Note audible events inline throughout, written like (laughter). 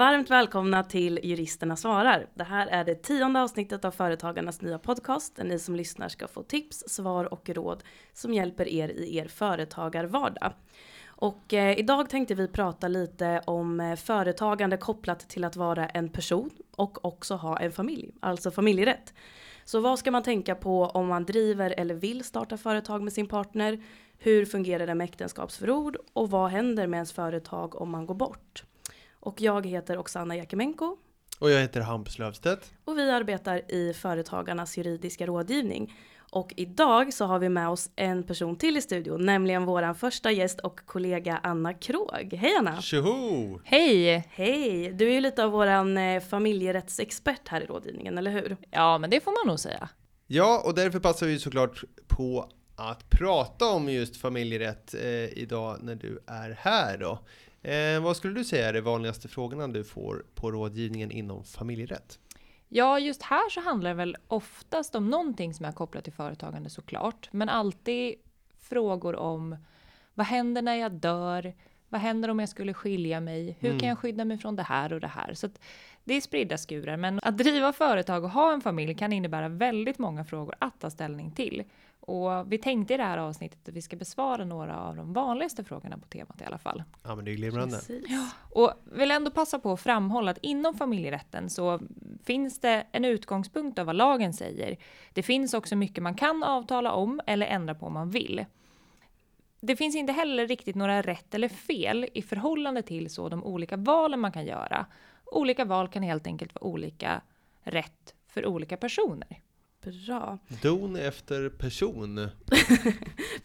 Varmt välkomna till Juristerna svarar. Det här är det tionde avsnittet av Företagarnas nya podcast där ni som lyssnar ska få tips, svar och råd som hjälper er i er företagarvardag. Och eh, idag tänkte vi prata lite om eh, företagande kopplat till att vara en person och också ha en familj, alltså familjerätt. Så vad ska man tänka på om man driver eller vill starta företag med sin partner? Hur fungerar det med äktenskapsförord och vad händer med ens företag om man går bort? Och jag heter Oksana Jakimenko. Och jag heter Hampus Löfstedt. Och vi arbetar i Företagarnas juridiska rådgivning. Och idag så har vi med oss en person till i studion, nämligen våran första gäst och kollega Anna Krog. Hej Anna! Tjoho! Hej! Hej! Du är ju lite av våran eh, familjerättsexpert här i rådgivningen, eller hur? Ja, men det får man nog säga. Ja, och därför passar vi såklart på att prata om just familjerätt eh, idag när du är här då. Eh, vad skulle du säga är de vanligaste frågorna du får på rådgivningen inom familjerätt? Ja, just här så handlar det väl oftast om någonting som är kopplat till företagande såklart, men alltid frågor om vad händer när jag dör? Vad händer om jag skulle skilja mig? Hur Mm. kan jag skydda mig från det här och det här? Så det är spridda skurar, men att driva företag och ha en familj kan innebära väldigt många frågor att ta ställning till. Och vi tänkte i det här avsnittet att vi ska besvara några av de vanligaste frågorna på temat i alla fall. Ja, men det är glimrande. Precis. Och vill ändå passa på att framhålla att inom familjerätten så finns det en utgångspunkt av vad lagen säger. Det finns också mycket man kan avtala om eller ändra på om man vill. Det finns inte heller riktigt några rätt eller fel i förhållande till så de olika valen man kan göra. Olika val kan helt enkelt vara olika rätt för olika personer. Bra. Don efter person. (laughs)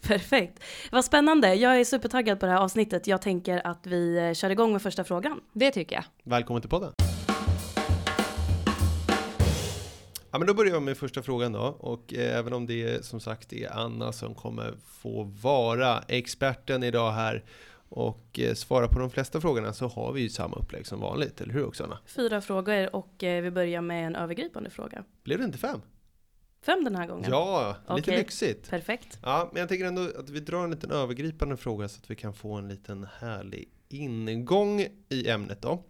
Perfekt. Vad spännande. Jag är supertaggad på det här avsnittet. Jag tänker att vi eh, kör igång med första frågan. Det tycker jag. Välkommen till podden. Ja, men då börjar jag med första frågan då. Och eh, även om det som sagt är Anna som kommer få vara experten idag här och eh, svara på de flesta frågorna så har vi ju samma upplägg som vanligt, eller hur Oksana? Fyra frågor och eh, vi börjar med en övergripande fråga. Blev det inte fem? Fem den här gången. Ja, lite Okej. lyxigt. Perfekt. Ja, men jag tänker ändå att vi drar en liten övergripande fråga så att vi kan få en liten härlig ingång i ämnet då.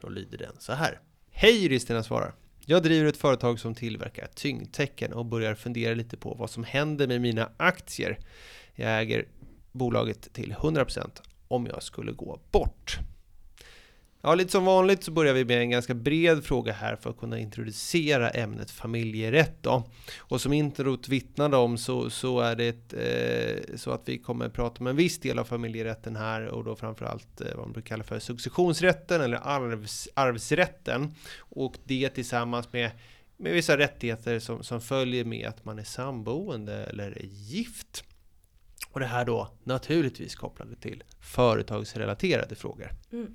Då lyder den så här. Hej juristerna svarar. Jag driver ett företag som tillverkar tyngdtäcken och börjar fundera lite på vad som händer med mina aktier. Jag äger bolaget till 100% om jag skulle gå bort. Ja, lite som vanligt så börjar vi med en ganska bred fråga här för att kunna introducera ämnet familjerätt då. Och som introt vittnade om så, så är det ett, eh, så att vi kommer prata om en viss del av familjerätten här och då framförallt eh, vad man brukar kalla för successionsrätten eller arvs, arvsrätten. Och det tillsammans med, med vissa rättigheter som, som följer med att man är samboende eller är gift. Och det här då naturligtvis kopplade till företagsrelaterade frågor. Mm.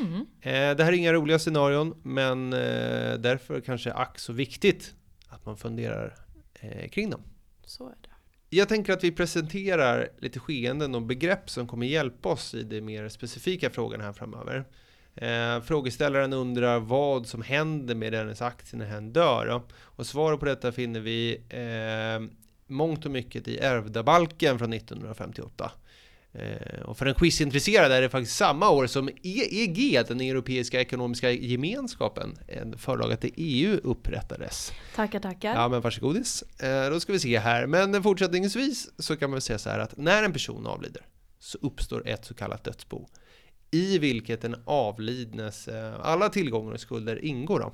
Mm. Eh, det här är inga roliga scenarion, men eh, därför kanske ack så viktigt att man funderar eh, kring dem. Så är det. Jag tänker att vi presenterar lite skeenden och begrepp som kommer hjälpa oss i de mer specifika frågorna här framöver. Eh, frågeställaren undrar vad som händer med dennes aktie när hen dör. då. Och svaret på detta finner vi eh, mångt och mycket i ärvdabalken från 1958. Eh, och för den quizintresserade är det faktiskt samma år som EEG, den Europeiska Ekonomiska Gemenskapen, en förlaga till EU, upprättades. Tackar, tackar. Ja, men varsågodis. Eh, då ska vi se här. Men fortsättningsvis så kan man säga så här att när en person avlider så uppstår ett så kallat dödsbo i vilket den avlidnes eh, alla tillgångar och skulder ingår. Då.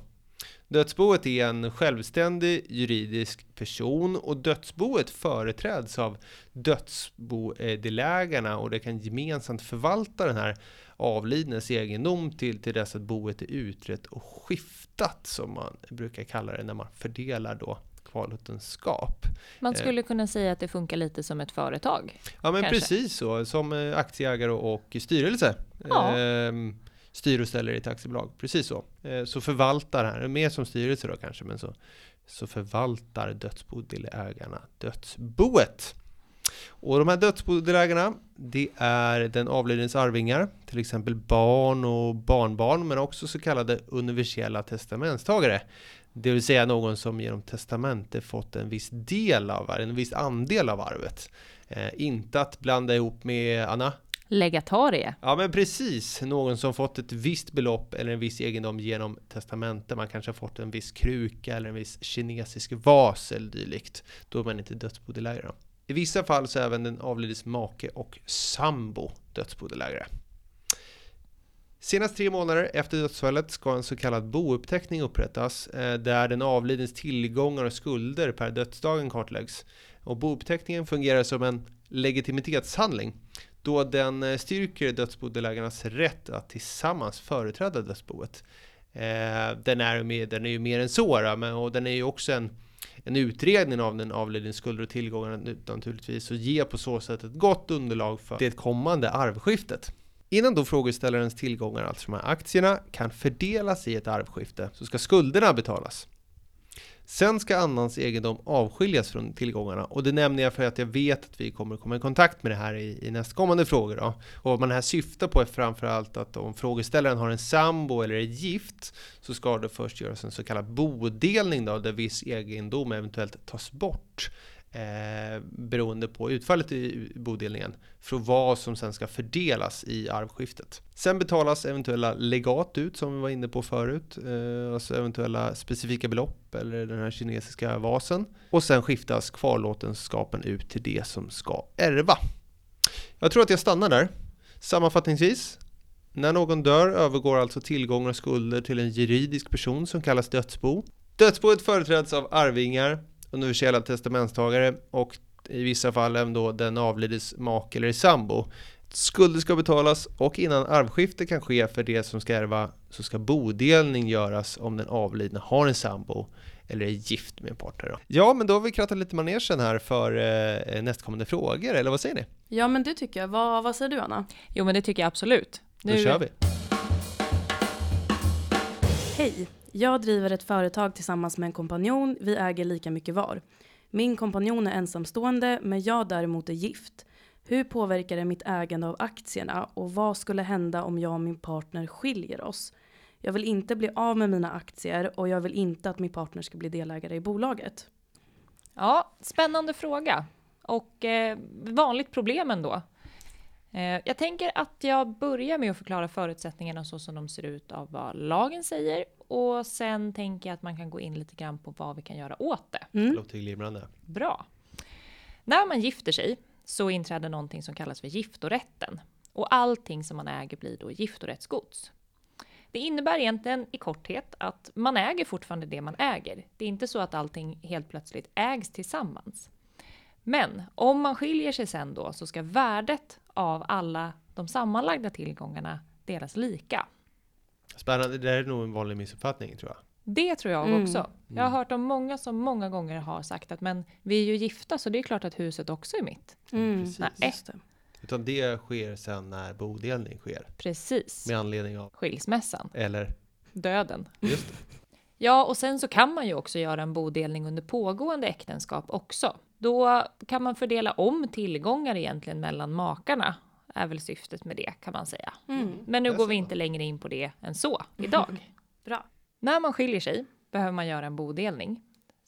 Dödsboet är en självständig juridisk person och dödsboet företräds av dödsbodelägarna och det kan gemensamt förvalta den här avlidnes egendom till, till dess att boet är utrett och skiftat som man brukar kalla det när man fördelar då kvarlåtenskap. Man Eh. skulle kunna säga att det funkar lite som ett företag. Ja men Kanske. precis så, som aktieägare och styrelse. Ja. Ehm, styr och ställer i ett aktiebolag, precis så. Eh, så förvaltar här, mer som styrelse då kanske, men så, så förvaltar dödsbodelägarna dödsboet. Och de här dödsbodelägarna, det är den avlidnes arvingar, till exempel barn och barnbarn, men också så kallade universella testamentstagare. Det vill säga någon som genom testamente fått en viss del av en viss andel av arvet. Eh, inte att blanda ihop med Anna. Legatarie. Ja men precis, någon som fått ett visst belopp eller en viss egendom genom testamente. Man kanske har fått en viss kruka eller en viss kinesisk vas eller dylikt. Då är man inte dödsbodelägare. I vissa fall så är även den avlidnes make och sambo dödsbodelägare. Senast tre månader efter dödsfallet ska en så kallad bouppteckning upprättas eh, där den avlidnes tillgångar och skulder per dödsdagen kartläggs. Och bouppteckningen fungerar som en legitimitetshandling då den eh, styrker dödsbodelägarnas rätt att tillsammans företräda dödsboet. Eh, den, är med, den är ju mer än så, men, och den är ju också en, en utredning av den avlidnes skulder och tillgångar naturligtvis och ger på så sätt ett gott underlag för det kommande arvskiftet. Innan då frågeställarens tillgångar, alltså de här aktierna, kan fördelas i ett arvskifte så ska skulderna betalas. Sen ska annans egendom avskiljas från tillgångarna och det nämner jag för att jag vet att vi kommer komma i kontakt med det här i, i nästkommande frågor. Då. Och vad man här syftar på är framförallt att om frågeställaren har en sambo eller är gift så ska det först göras en så kallad bodelning då, där viss egendom eventuellt tas bort eh, beroende på utfallet i bodelningen för vad som sen ska fördelas i arvskiftet. Sen betalas eventuella legat ut som vi var inne på förut, eh, alltså eventuella specifika belopp eller den här kinesiska vasen och sen skiftas kvarlåtenskapen ut till det som ska ärva. Jag tror att jag stannar där. Sammanfattningsvis, när någon dör övergår alltså tillgångar och skulder till en juridisk person som kallas dödsbo. Dödsboet företräds av arvingar universella testamentstagare och i vissa fall även då den avlides make eller sambo. Skulder ska betalas och innan arvskifte kan ske för det som ska ärva så ska bodelning göras om den avlidne har en sambo eller är gift med en partner. Då. Ja, men då har vi krattat lite manegen här för eh, nästkommande frågor, eller vad säger ni? Ja, men det tycker jag. Vad, vad säger du, Anna? Jo, men det tycker jag absolut. Nu... Då kör vi. Hej! Jag driver ett företag tillsammans med en kompanjon. Vi äger lika mycket var. Min kompanjon är ensamstående, men jag däremot är gift. Hur påverkar det mitt ägande av aktierna och vad skulle hända om jag och min partner skiljer oss? Jag vill inte bli av med mina aktier och jag vill inte att min partner ska bli delägare i bolaget. Ja, spännande fråga och eh, vanligt problem ändå. Eh, jag tänker att jag börjar med att förklara förutsättningarna så som de ser ut av vad lagen säger och sen tänker jag att man kan gå in lite grann på vad vi kan göra åt det. Mm. Låter glimrande. Bra. När man gifter sig så inträder någonting som kallas för giftorätten och allting som man äger blir då giftorättsgods. Det innebär egentligen i korthet att man äger fortfarande det man äger. Det är inte så att allting helt plötsligt ägs tillsammans. Men om man skiljer sig sen då så ska värdet av alla de sammanlagda tillgångarna delas lika. Spännande, det är nog en vanlig missuppfattning tror jag. Det tror jag mm. också. Jag har hört om många som många gånger har sagt att men vi är ju gifta så det är klart att huset också är mitt. Mm. Nej. Utan det sker sen när bodelning sker. Precis. Med anledning av skilsmässan. Eller döden. Just det. Ja, och sen så kan man ju också göra en bodelning under pågående äktenskap också. Då kan man fördela om tillgångar egentligen mellan makarna. Är väl syftet med det kan man säga. Mm. Men nu går vi inte längre in på det än så idag. (laughs) Bra. När man skiljer sig behöver man göra en bodelning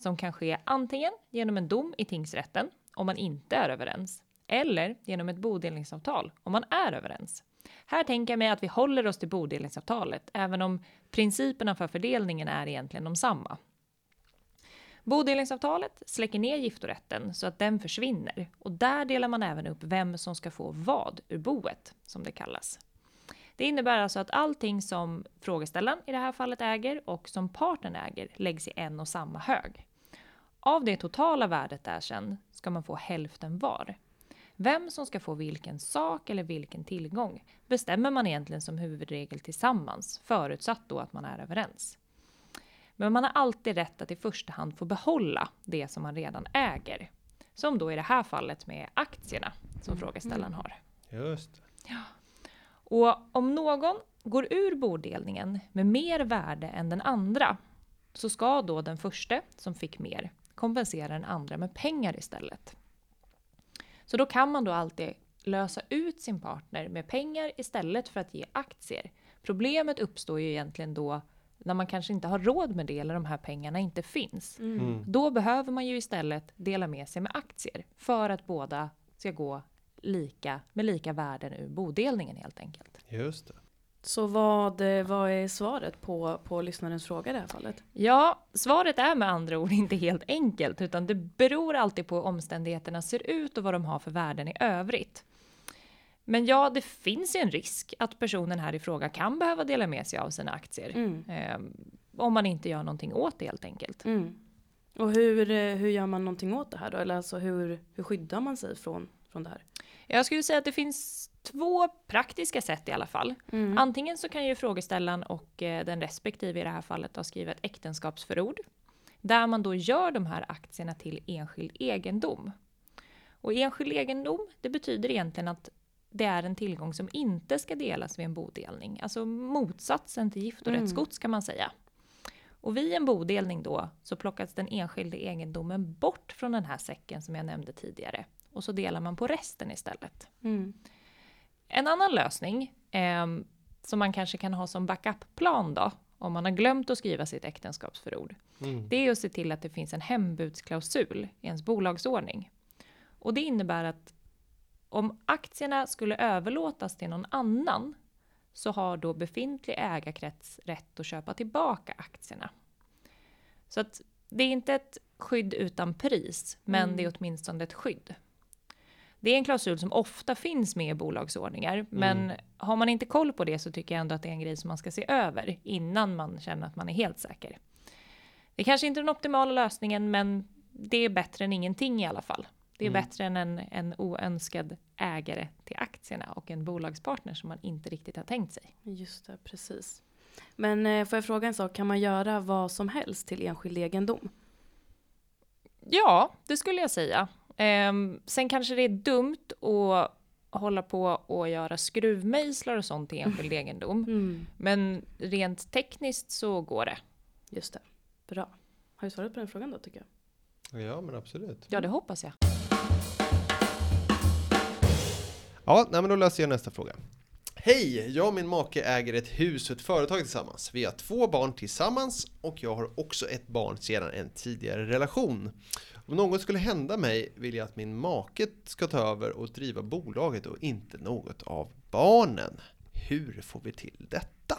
som kan ske antingen genom en dom i tingsrätten om man inte är överens eller genom ett bodelningsavtal om man är överens. Här tänker jag mig att vi håller oss till bodelningsavtalet, även om principerna för fördelningen är egentligen de samma. Bodelningsavtalet släcker ner giftorätten så att den försvinner och där delar man även upp vem som ska få vad ur boet, som det kallas. Det innebär alltså att allting som frågeställaren i det här fallet äger och som partnern äger läggs i en och samma hög. Av det totala värdet där sen ska man få hälften var. Vem som ska få vilken sak eller vilken tillgång bestämmer man egentligen som huvudregel tillsammans, förutsatt då att man är överens. Men man har alltid rätt att i första hand få behålla det som man redan äger. Som då i det här fallet med aktierna som mm. frågeställaren har. Just Ja. Och om någon går ur bodelningen med mer värde än den andra så ska då den första som fick mer kompensera den andra med pengar istället. Så då kan man då alltid lösa ut sin partner med pengar istället för att ge aktier. Problemet uppstår ju egentligen då när man kanske inte har råd med det eller de här pengarna inte finns. Mm. mm. Då behöver man ju istället dela med sig med aktier för att båda ska gå lika, med lika värden ur bodelningen helt enkelt. Just det. Så vad, eh, vad är svaret på, på lyssnarens fråga i det här fallet? Ja, svaret är med andra ord inte helt enkelt, utan det beror alltid på hur omständigheterna ser ut och vad de har för värden i övrigt. Men ja, det finns ju en risk att personen här i fråga kan behöva dela med sig av sina aktier. Mm. Eh, om man inte gör någonting åt det helt enkelt. Mm. Och hur, eh, hur gör man någonting åt det här då? Eller alltså hur, hur skyddar man sig från, från det här? Jag skulle säga att det finns två praktiska sätt i alla fall. Mm. Antingen så kan ju frågeställaren och eh, den respektive i det här fallet ha skrivit ett äktenskapsförord. Där man då gör de här aktierna till enskild egendom. Och enskild egendom, det betyder egentligen att det är en tillgång som inte ska delas vid en bodelning. Alltså motsatsen till giftorättsgods kan man säga. Och vid en bodelning då så plockas den enskilde egendomen bort från den här säcken som jag nämnde tidigare. Och så delar man på resten istället. Mm. En annan lösning eh, som man kanske kan ha som backup-plan då, om man har glömt att skriva sitt äktenskapsförord, Mm. det är att se till att det finns en hembudsklausul i ens bolagsordning. Och det innebär att om aktierna skulle överlåtas till någon annan så har då befintlig ägarkrets rätt att köpa tillbaka aktierna. Så att det är inte ett skydd utan pris, men Mm. det är åtminstone ett skydd. Det är en klausul som ofta finns med i bolagsordningar, men har man inte koll på det så tycker jag ändå att det är en grej som man ska se över innan man känner att man är helt säker. Det kanske inte är den optimala lösningen, men det är bättre än ingenting i alla fall. Det är Mm. bättre än en, en oönskad ägare till aktierna och en bolagspartner som man inte riktigt har tänkt sig. Just det, precis. Men eh, får jag fråga en sak, kan man göra vad som helst till enskild egendom? Ja, det skulle jag säga. Ehm, sen kanske det är dumt att hålla på och göra skruvmejslar och sånt till (laughs) enskild egendom. Mm. Men rent tekniskt så går det. Just det, bra. Har jag svarat på den frågan då tycker jag? Ja, men absolut. Ja, det hoppas jag. Ja, nej, men då läser jag nästa fråga. Hej! Jag och min make äger ett hus och ett företag tillsammans. Vi har två barn tillsammans och jag har också ett barn sedan en tidigare relation. Om något skulle hända mig vill jag att min make ska ta över och driva bolaget och inte något av barnen. Hur får vi till detta?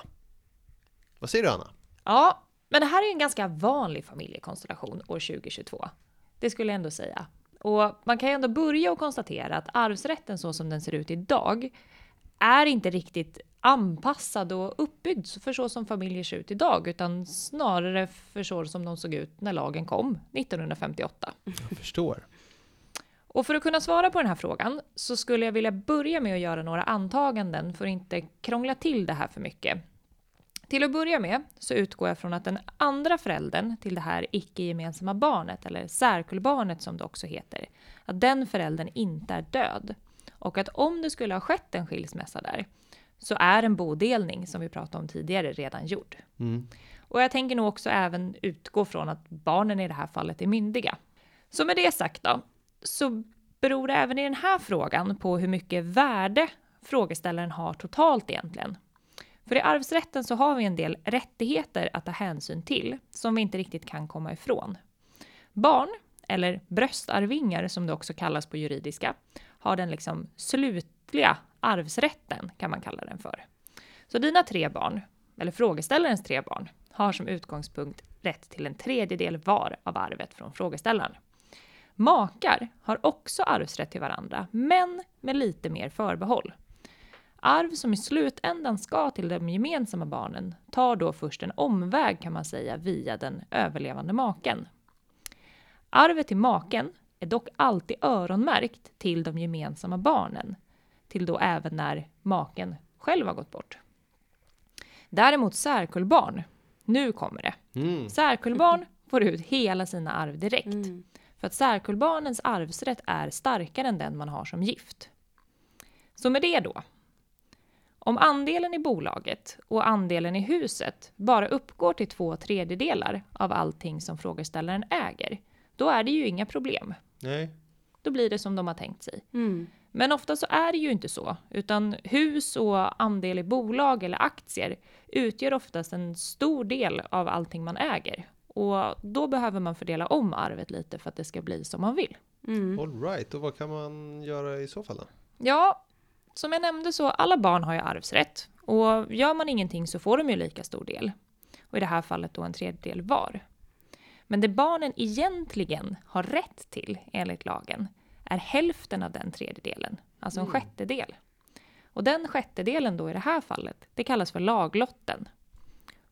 Vad säger du Anna? Ja, men det här är ju en ganska vanlig familjekonstellation år 2022. Det skulle jag ändå säga. Och man kan ju ändå börja och konstatera att arvsrätten så som den ser ut idag är inte riktigt anpassad och uppbyggd för så som familjer ser ut idag, utan snarare för så som de såg ut när lagen kom 1958. Jag förstår. Och för att kunna svara på den här frågan så skulle jag vilja börja med att göra några antaganden för att inte krångla till det här för mycket. Till att börja med så utgår jag från att den andra föräldern till det här icke-gemensamma barnet, eller särkullbarnet som det också heter, att den föräldern inte är död. Och att om det skulle ha skett en skilsmässa där, så är en bodelning, som vi pratade om tidigare, redan gjord. Mm. Och jag tänker nog också även utgå från att barnen i det här fallet är myndiga. Så med det sagt då, så beror det även i den här frågan på hur mycket värde frågeställaren har totalt egentligen. För i arvsrätten så har vi en del rättigheter att ta hänsyn till som vi inte riktigt kan komma ifrån. Barn, eller bröstarvingar som det också kallas på juridiska, har den liksom slutliga arvsrätten kan man kalla den för. Så dina tre barn, eller frågeställarens tre barn, har som utgångspunkt rätt till en tredjedel var av arvet från frågeställaren. Makar har också arvsrätt till varandra, men med lite mer förbehåll. Arv som i slutändan ska till de gemensamma barnen tar då först en omväg kan man säga via den överlevande maken. Arvet till maken är dock alltid öronmärkt till de gemensamma barnen, till då även när maken själv har gått bort. Däremot särkullbarn, nu kommer det. Mm. Särkullbarn får ut hela sina arv direkt. Mm. För att särkullbarnens arvsrätt är starkare än den man har som gift. Så med det då. Om andelen i bolaget och andelen i huset bara uppgår till två tredjedelar av allting som frågeställaren äger, då är det ju inga problem. Nej. Då blir det som de har tänkt sig. Mm. Men ofta så är det ju inte så, utan hus och andel i bolag eller aktier utgör oftast en stor del av allting man äger. Och då behöver man fördela om arvet lite för att det ska bli som man vill. Mm. All right, och vad kan man göra i så fall då? Ja, som jag nämnde så alla barn har ju arvsrätt och gör man ingenting så får de ju lika stor del. Och i det här fallet då en tredjedel var. Men det barnen egentligen har rätt till enligt lagen är hälften av den tredjedelen, alltså en Mm. sjättedel. Och den sjättedelen då i det här fallet, det kallas för laglotten.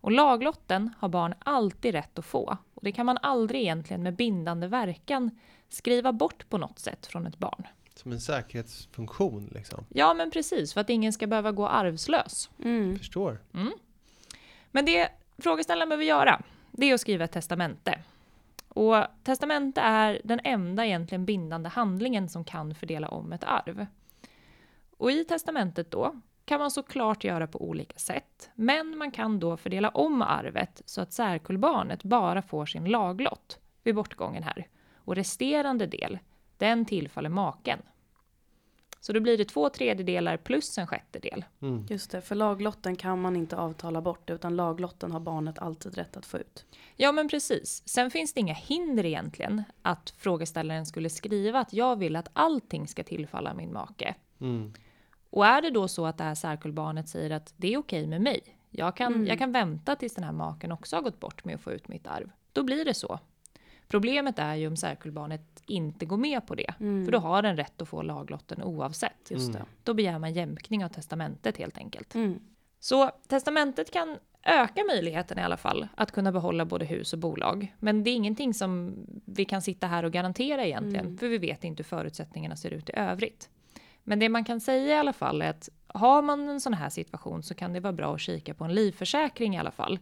Och laglotten har barn alltid rätt att få. Och det kan man aldrig egentligen med bindande verkan skriva bort på något sätt från ett barn. Som en säkerhetsfunktion liksom. Ja, men precis, för att ingen ska behöva gå arvslös. Mm. Förstår. Men det frågeställaren behöver göra, det är att skriva ett testamente. Och testamente är den enda egentligen bindande handlingen som kan fördela om ett arv. Och i testamentet då kan man såklart göra på olika sätt, men man kan då fördela om arvet så att särkullbarnet bara får sin laglott vid bortgången här. Och resterande del, den tillfaller maken. Så då blir det två tredjedelar plus en sjättedel. Mm. Just det, för laglotten kan man inte avtala bort utan laglotten har barnet alltid rätt att få ut. Ja, men precis. Sen finns det inga hinder egentligen att frågeställaren skulle skriva att jag vill att allting ska tillfalla min make. Mm. Och är det då så att det här särkullbarnet säger att det är okej med mig, jag kan, Mm. jag kan vänta tills den här maken också har gått bort med att få ut mitt arv, då blir det så. Problemet är ju om särkullbarnet inte går med på det, Mm. för då har den rätt att få laglotten oavsett. Just Mm. det. Då begär man jämkning av testamentet helt enkelt. Mm. Så testamentet kan öka möjligheten i alla fall att kunna behålla både hus och bolag. Men det är ingenting som vi kan sitta här och garantera egentligen, Mm. för vi vet inte hur förutsättningarna ser ut i övrigt. Men det man kan säga i alla fall är att har man en sån här situation så kan det vara bra att kika på en livförsäkring i alla fall.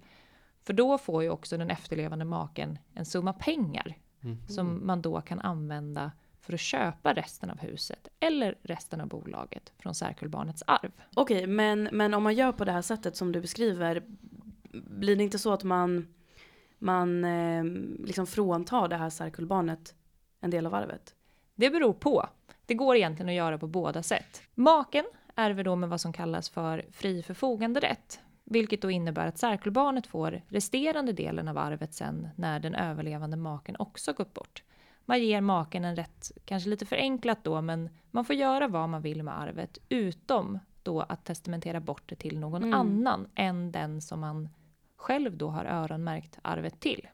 För då får ju också den efterlevande maken en summa pengar Mm. som man då kan använda för att köpa resten av huset eller resten av bolaget från särkullbarnets arv. Okej, men, men om man gör på det här sättet som du beskriver, blir det inte så att man, man eh, liksom fråntar det här särkullbarnet en del av arvet? Det beror på. Det går egentligen att göra på båda sätt. Maken ärver då med vad som kallas för fri förfoganderätt, vilket då innebär att särkullbarnet får resterande delen av arvet sen när den överlevande maken också gått bort. Man ger maken en rätt, kanske lite förenklat då, men man får göra vad man vill med arvet utom då att testamentera bort det till någon Mm. annan än den som man själv då har öronmärkt arvet till.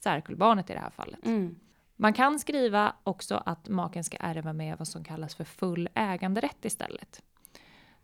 Särkullbarnet i det här fallet. Mm. Man kan skriva också att maken ska ärva med vad som kallas för full äganderätt istället.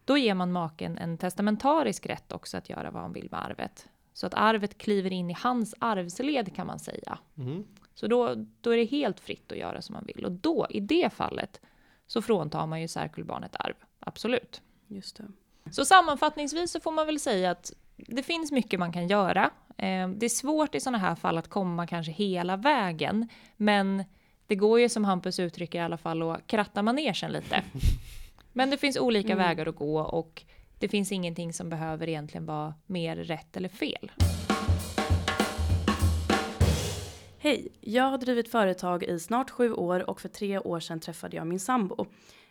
Då ger man maken en testamentarisk rätt också att göra vad han vill med arvet. Så att arvet kliver in i hans arvsled kan man säga. Mm. Så då, då är det helt fritt att göra som man vill. Och då, i det fallet, så fråntar man ju särkullbarnet arv. Absolut. Just det. Så sammanfattningsvis så får man väl säga att det finns mycket man kan göra. Eh, Det är svårt i sådana här fall att komma kanske hela vägen, men det går ju som Hampus uttrycker i alla fall att kratta manegen lite. (laughs) Men det finns olika Mm. vägar att gå och det finns ingenting som behöver egentligen vara mer rätt eller fel. Hej, jag har drivit företag i snart sju år och för tre år sedan träffade jag min sambo.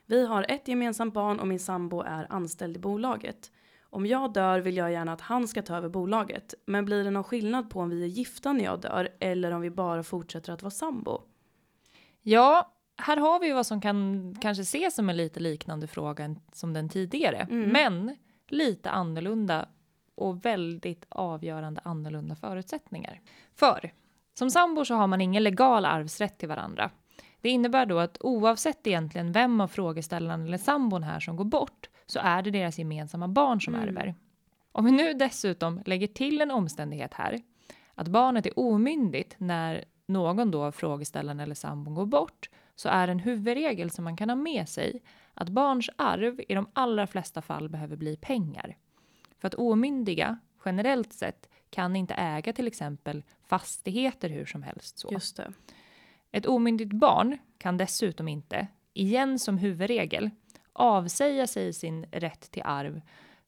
Vi har ett gemensamt barn och min sambo är anställd i bolaget. Om jag dör vill jag gärna att han ska ta över bolaget. Men blir det någon skillnad på om vi är gifta när jag dör eller om vi bara fortsätter att vara sambo? Ja, här har vi ju vad som kan kanske ses som en lite liknande fråga som den tidigare, Mm. men lite annorlunda och väldigt avgörande annorlunda förutsättningar. För som sambor så har man ingen legal arvsrätt till varandra. Det innebär då att oavsett egentligen vem av frågeställaren eller sambon här som går bort så är det deras gemensamma barn som Mm. ärver. Om vi nu dessutom lägger till en omständighet här, att barnet är omyndigt när någon då av frågeställaren eller sambon går bort, så är en huvudregel som man kan ha med sig att barns arv i de allra flesta fall behöver bli pengar. För att omyndiga, generellt sett, kan inte äga till exempel fastigheter hur som helst. Så. Just det. Ett omyndigt barn kan dessutom inte, igen som huvudregel, avsäga sig sin rätt till arv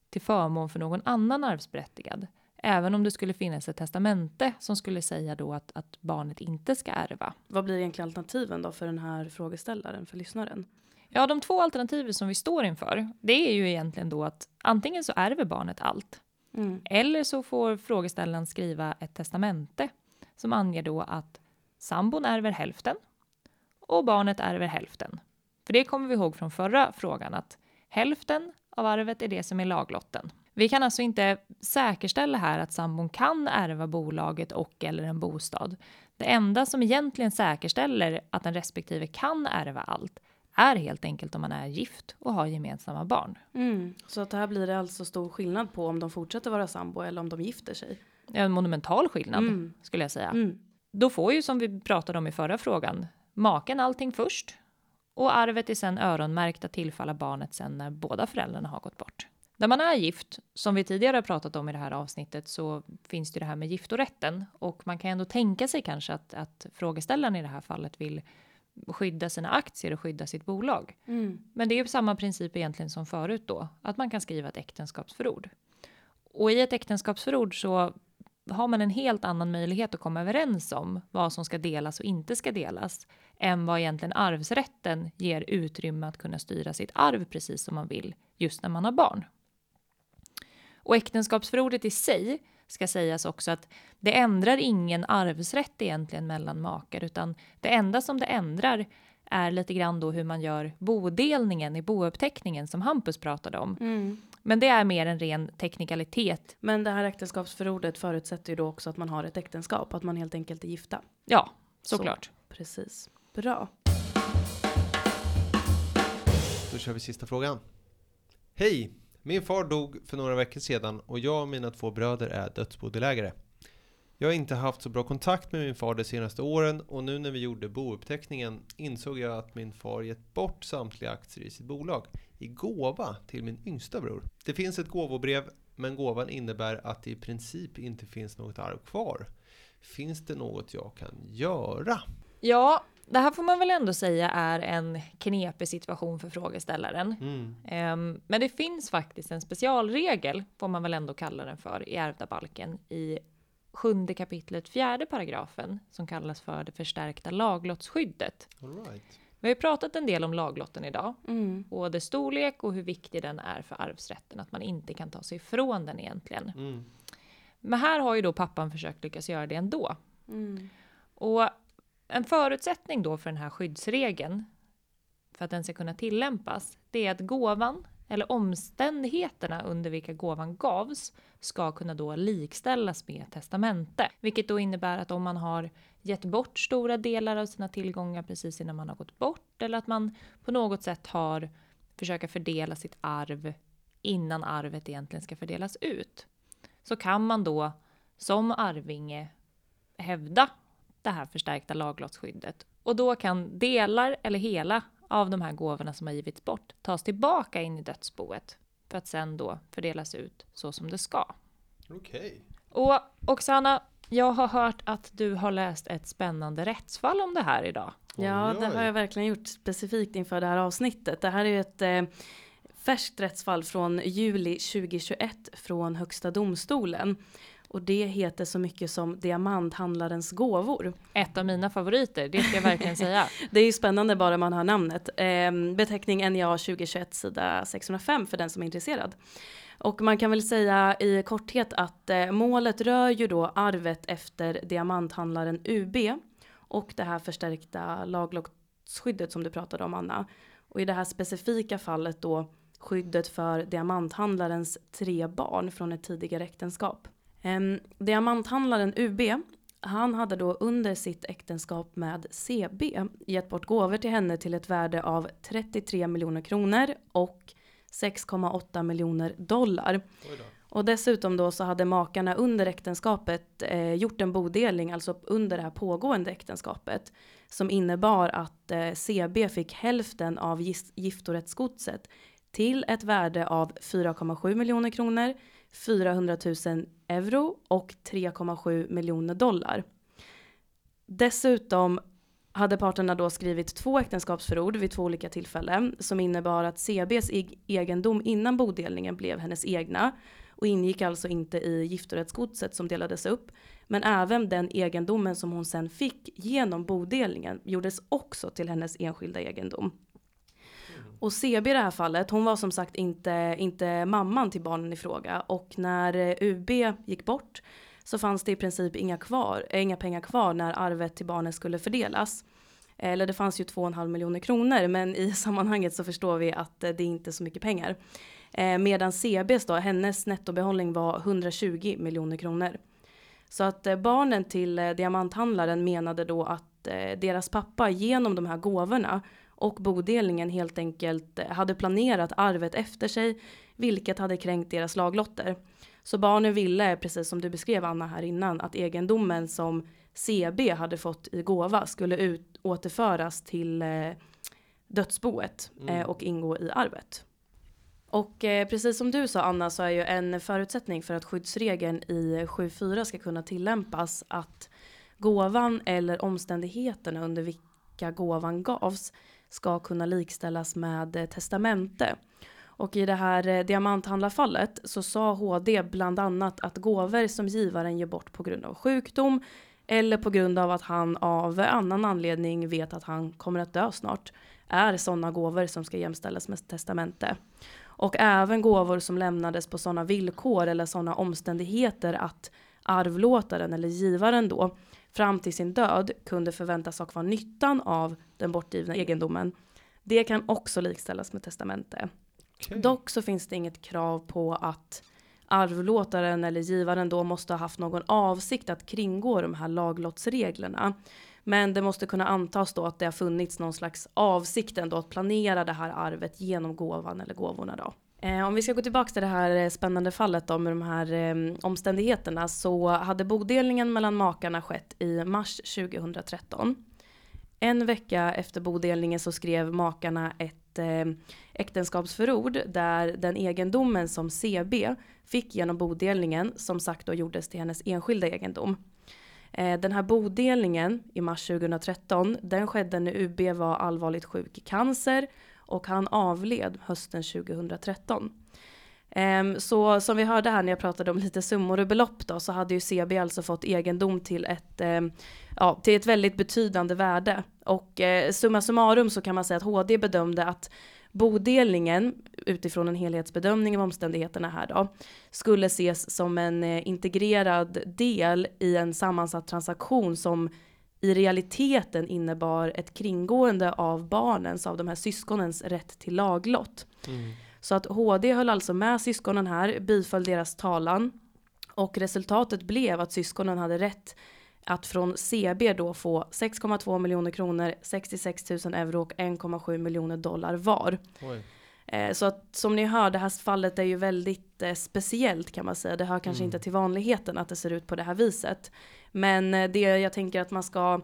till förmån för någon annan arvsberättigad. Även om det skulle finnas ett testamente som skulle säga då att, att barnet inte ska ärva. Vad blir egentligen alternativen då för den här frågeställaren, för lyssnaren? Ja, de två alternativen som vi står inför, det är ju egentligen då att antingen så ärver barnet allt, Mm. eller så får frågeställaren skriva ett testamente som anger då att sambon ärver hälften och barnet ärver hälften. För det kommer vi ihåg från förra frågan att hälften av arvet är det som är laglotten. Vi kan alltså inte säkerställa här att sambon kan ärva bolaget och eller en bostad. Det enda som egentligen säkerställer att den respektive kan ärva allt är helt enkelt om man är gift och har gemensamma barn. Mm. Så att här blir det alltså stor skillnad på om de fortsätter vara sambo eller om de gifter sig. En monumental skillnad Mm. skulle jag säga. Mm. Då får ju som vi pratade om i förra frågan maken allting först och arvet är sen öronmärkt att tillfalla barnet sen när båda föräldrarna har gått bort. När man är gift, som vi tidigare har pratat om i det här avsnittet, så finns det det här med giftorätten och man kan ändå tänka sig kanske att, att frågeställaren i det här fallet vill skydda sina aktier och skydda sitt bolag. Mm. Men det är ju samma princip egentligen som förut då, att man kan skriva ett äktenskapsförord. Och i ett äktenskapsförord så har man en helt annan möjlighet att komma överens om vad som ska delas och inte ska delas än vad egentligen arvsrätten ger utrymme att kunna styra sitt arv precis som man vill just när man har barn. Och äktenskapsförordet i sig ska sägas också att det ändrar ingen arvsrätt egentligen mellan makar utan det enda som det ändrar är lite grann då hur man gör bodelningen i bouppteckningen som Hampus pratade om. Mm. Men det är mer en ren teknikalitet. Men det här äktenskapsförordet förutsätter ju då också att man har ett äktenskap, att man helt enkelt är gifta. Ja, Så. såklart. Precis. Bra. Då kör vi sista frågan. Hej! Min far dog för några veckor sedan och jag och mina två bröder är dödsbodelägare. Jag har inte haft så bra kontakt med min far de senaste åren och nu när vi gjorde bouppteckningen insåg jag att min far gett bort samtliga aktier i sitt bolag i gåva till min yngsta bror. Det finns ett gåvobrev men gåvan innebär att det i princip inte finns något arv kvar. Finns det något jag kan göra? Ja, det här får man väl ändå säga är en knepig situation för frågeställaren. Mm. Ehm, Men det finns faktiskt en specialregel, får man väl ändå kalla den för, i ärvdabalken i sjunde kapitlet fjärde paragrafen som kallas för det förstärkta laglottsskyddet. All right. Vi har ju pratat en del om laglotten idag Mm. och dess storlek och hur viktig den är för arvsrätten, att man inte kan ta sig ifrån den egentligen. Mm. Men här har ju då pappan försökt lyckas göra det ändå. Mm. Och en förutsättning då för den här skyddsregeln, för att den ska kunna tillämpas, det är att gåvan eller omständigheterna under vilka gåvan gavs ska kunna då likställas med testamente. Vilket då innebär att om man har gett bort stora delar av sina tillgångar precis innan man har gått bort eller att man på något sätt har försöka fördela sitt arv innan arvet egentligen ska fördelas ut. Så kan man då som arvinge hävda det här förstärkta laglottsskyddet. Och då kan delar eller hela av de här gåvorna som har givits bort tas tillbaka in i dödsboet för att sen då fördelas ut så som det ska. Okej. Och Oksana, jag har hört att du har läst ett spännande rättsfall om det här idag. Ja, det har jag verkligen gjort specifikt inför det här avsnittet. Det här är ju ett eh, färskt rättsfall från juli 2021 från Högsta domstolen. Och det heter så mycket som Diamanthandlarens gåvor. Ett av mina favoriter, det ska jag verkligen säga. (laughs) Det är ju spännande bara man hör namnet. Eh, beteckning NJA 2021 sida 605 för den som är intresserad. Och man kan väl säga i korthet att eh, målet rör ju då arvet efter diamanthandlaren UB och det här förstärkta laglottsskyddet som du pratade om Anna. Och i det här specifika fallet då skyddet för diamanthandlarens tre barn från ett tidigare äktenskap. Ehm, diamanthandlaren UB han hade då under sitt äktenskap med CB gett bort gåvor till henne till ett värde av 33 miljoner kronor och 6,8 miljoner dollar. Och dessutom då så hade makarna under äktenskapet eh, gjort en bodelning, alltså under det här pågående äktenskapet, som innebar att eh, CB fick hälften av gis- giftorättsgodset till ett värde av 4,7 miljoner kronor, 400 000 euro och 3,7 miljoner dollar. Dessutom hade parterna då skrivit två äktenskapsförord vid två olika tillfällen som innebar att CBs egendom innan bodelningen blev hennes egna och ingick alltså inte i giftorättsgodset som delades upp. Men även den egendomen som hon sen fick genom bodelningen gjordes också till hennes enskilda egendom. Och CB i det här fallet, hon var som sagt inte, inte mamman till barnen i fråga och när eh, UB gick bort så fanns det i princip inga, kvar, eh, inga pengar kvar när arvet till barnen skulle fördelas. Eller det fanns ju 2,5 miljoner kronor, men i (laughs) sammanhanget så förstår vi att eh, det är inte är så mycket pengar. Eh, medan CBs då, hennes nettobehållning var 120 miljoner kronor. Så att eh, barnen till eh, diamanthandlaren menade då att deras pappa genom de här gåvorna och bodelningen helt enkelt hade planerat arvet efter sig, vilket hade kränkt deras laglotter. Så barnen ville, precis som du beskrev Anna här innan, att egendomen som CB hade fått i gåva skulle ut, återföras till eh, dödsboet eh, och ingå i arvet. Och eh, precis som du sa Anna så är ju en förutsättning för att skyddsregeln i 7.4 ska kunna tillämpas att gåvan eller omständigheterna under vilka gåvan gavs ska kunna likställas med eh, testamente. Och i det här eh, diamanthandlarfallet så sa HD bland annat att gåvor som givaren ger bort på grund av sjukdom eller på grund av att han av annan anledning vet att han kommer att dö snart är sådana gåvor som ska jämställas med testamente. Och även gåvor som lämnades på sådana villkor eller sådana omständigheter att arvlåtaren eller givaren då fram till sin död kunde förväntas ha kvar nyttan av den bortgivna egendomen. Det kan också likställas med testamente. Okej. Dock så finns det inget krav på att arvlåtaren eller givaren då måste ha haft någon avsikt att kringgå de här laglottsreglerna. Men det måste kunna antas då att det har funnits någon slags avsikt ändå att planera det här arvet genom gåvan eller gåvorna då. Eh, om vi ska gå tillbaka till det här eh, spännande fallet då med de här eh, omständigheterna så hade bodelningen mellan makarna skett i mars 2013. En vecka efter bodelningen så skrev makarna ett eh, äktenskapsförord där den egendomen som CB fick genom bodelningen som sagt då gjordes till hennes enskilda egendom. Eh, den här bodelningen i mars 2013 den skedde när UB var allvarligt sjuk i cancer och han avled hösten 2013. Ehm, så som vi hörde här när jag pratade om lite summor och belopp då så hade ju CB alltså fått egendom till ett, ehm, ja, till ett väldigt betydande värde. Och eh, summa summarum så kan man säga att HD bedömde att bodelningen utifrån en helhetsbedömning av omständigheterna här då skulle ses som en eh, integrerad del i en sammansatt transaktion som i realiteten innebar ett kringgående av barnens, av de här syskonens rätt till laglott. Mm. Så att HD höll alltså med syskonen här, biföll deras talan och resultatet blev att syskonen hade rätt att från CB då få 6,2 miljoner kronor, 66 000 euro och 1,7 miljoner dollar var. Oj. Eh, Så att som ni hör, det här fallet är ju väldigt eh, speciellt kan man säga. Det hör kanske Mm. inte till vanligheten att det ser ut på det här viset. Men eh, det jag tänker att man ska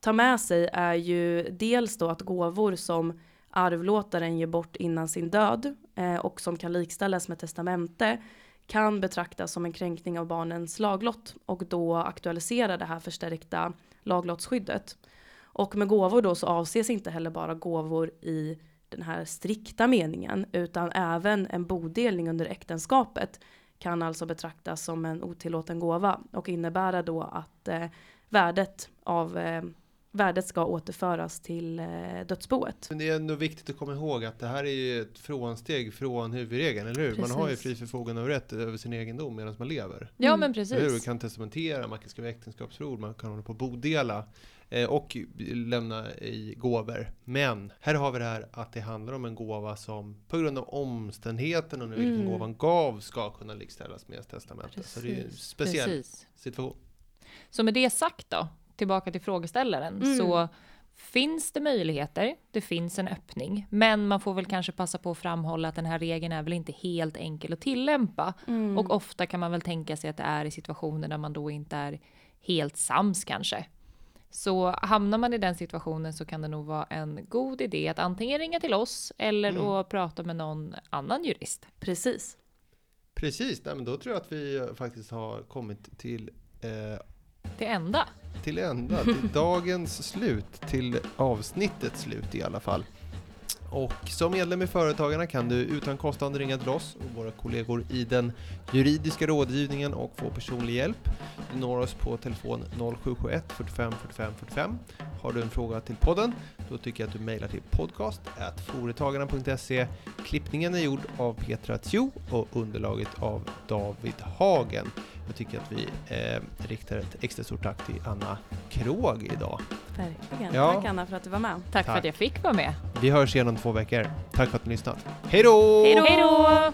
ta med sig är ju dels då att gåvor som arvlåtaren ger bort innan sin död eh, och som kan likställas med testamente kan betraktas som en kränkning av barnens laglott och då aktualisera det här förstärkta laglottsskyddet. Och med gåvor då så avses inte heller bara gåvor i den här strikta meningen utan även en bodelning under äktenskapet kan alltså betraktas som en otillåten gåva och innebära då att eh, värdet av eh, värdet ska återföras till eh, dödsboet. Men det är ändå viktigt att komma ihåg att det här är ju ett frånsteg från huvudregeln, eller hur? Man har ju Precis. fri förfogande och rätt över sin egendom medan man lever. Ja Mm. men Eller hur? Man precis. kan testamentera, man kan skriva äktenskapsförord, man kan hålla på och bodela eh, och lämna i gåvor. Men här har vi det här att det handlar om en gåva som på grund av omständigheten under vilken Mm. gåvan gav ska kunna likställas med testamentet. Så det är ju en Precis. speciell precis. situation. Så med det sagt då, tillbaka till frågeställaren, Mm. så finns det möjligheter, det finns en öppning, men man får väl kanske passa på att framhålla att den här regeln är väl inte helt enkel att tillämpa. Mm. Och ofta kan man väl tänka sig att det är i situationer där man då inte är helt sams kanske. Så hamnar man i den situationen så kan det nog vara en god idé att antingen ringa till oss eller Mm. att prata med någon annan jurist. Precis. Precis, nej, men då tror jag att vi faktiskt har kommit till eh, Det enda. Till ända, till (laughs) dagens slut, till avsnittets slut i alla fall. Och som medlem i Företagarna kan du utan kostnad ringa till oss och våra kollegor i den juridiska rådgivningen och få personlig hjälp. Du når oss på telefon 0771 45 45 45. Har du en fråga till podden, då tycker jag att du mejlar till podcast foretagarna.se. Klippningen är gjord av Petra Tjo och underlaget av David Hagen. Jag tycker att vi eh, riktar ett extra stort tack till Anna Krog idag. Verkligen. Ja. Tack Anna för att du var med. Tack för Tack. att jag fick vara med. Vi hörs igen om två veckor. Tack för att ni lyssnat. Hej då! Hej då! Hej då!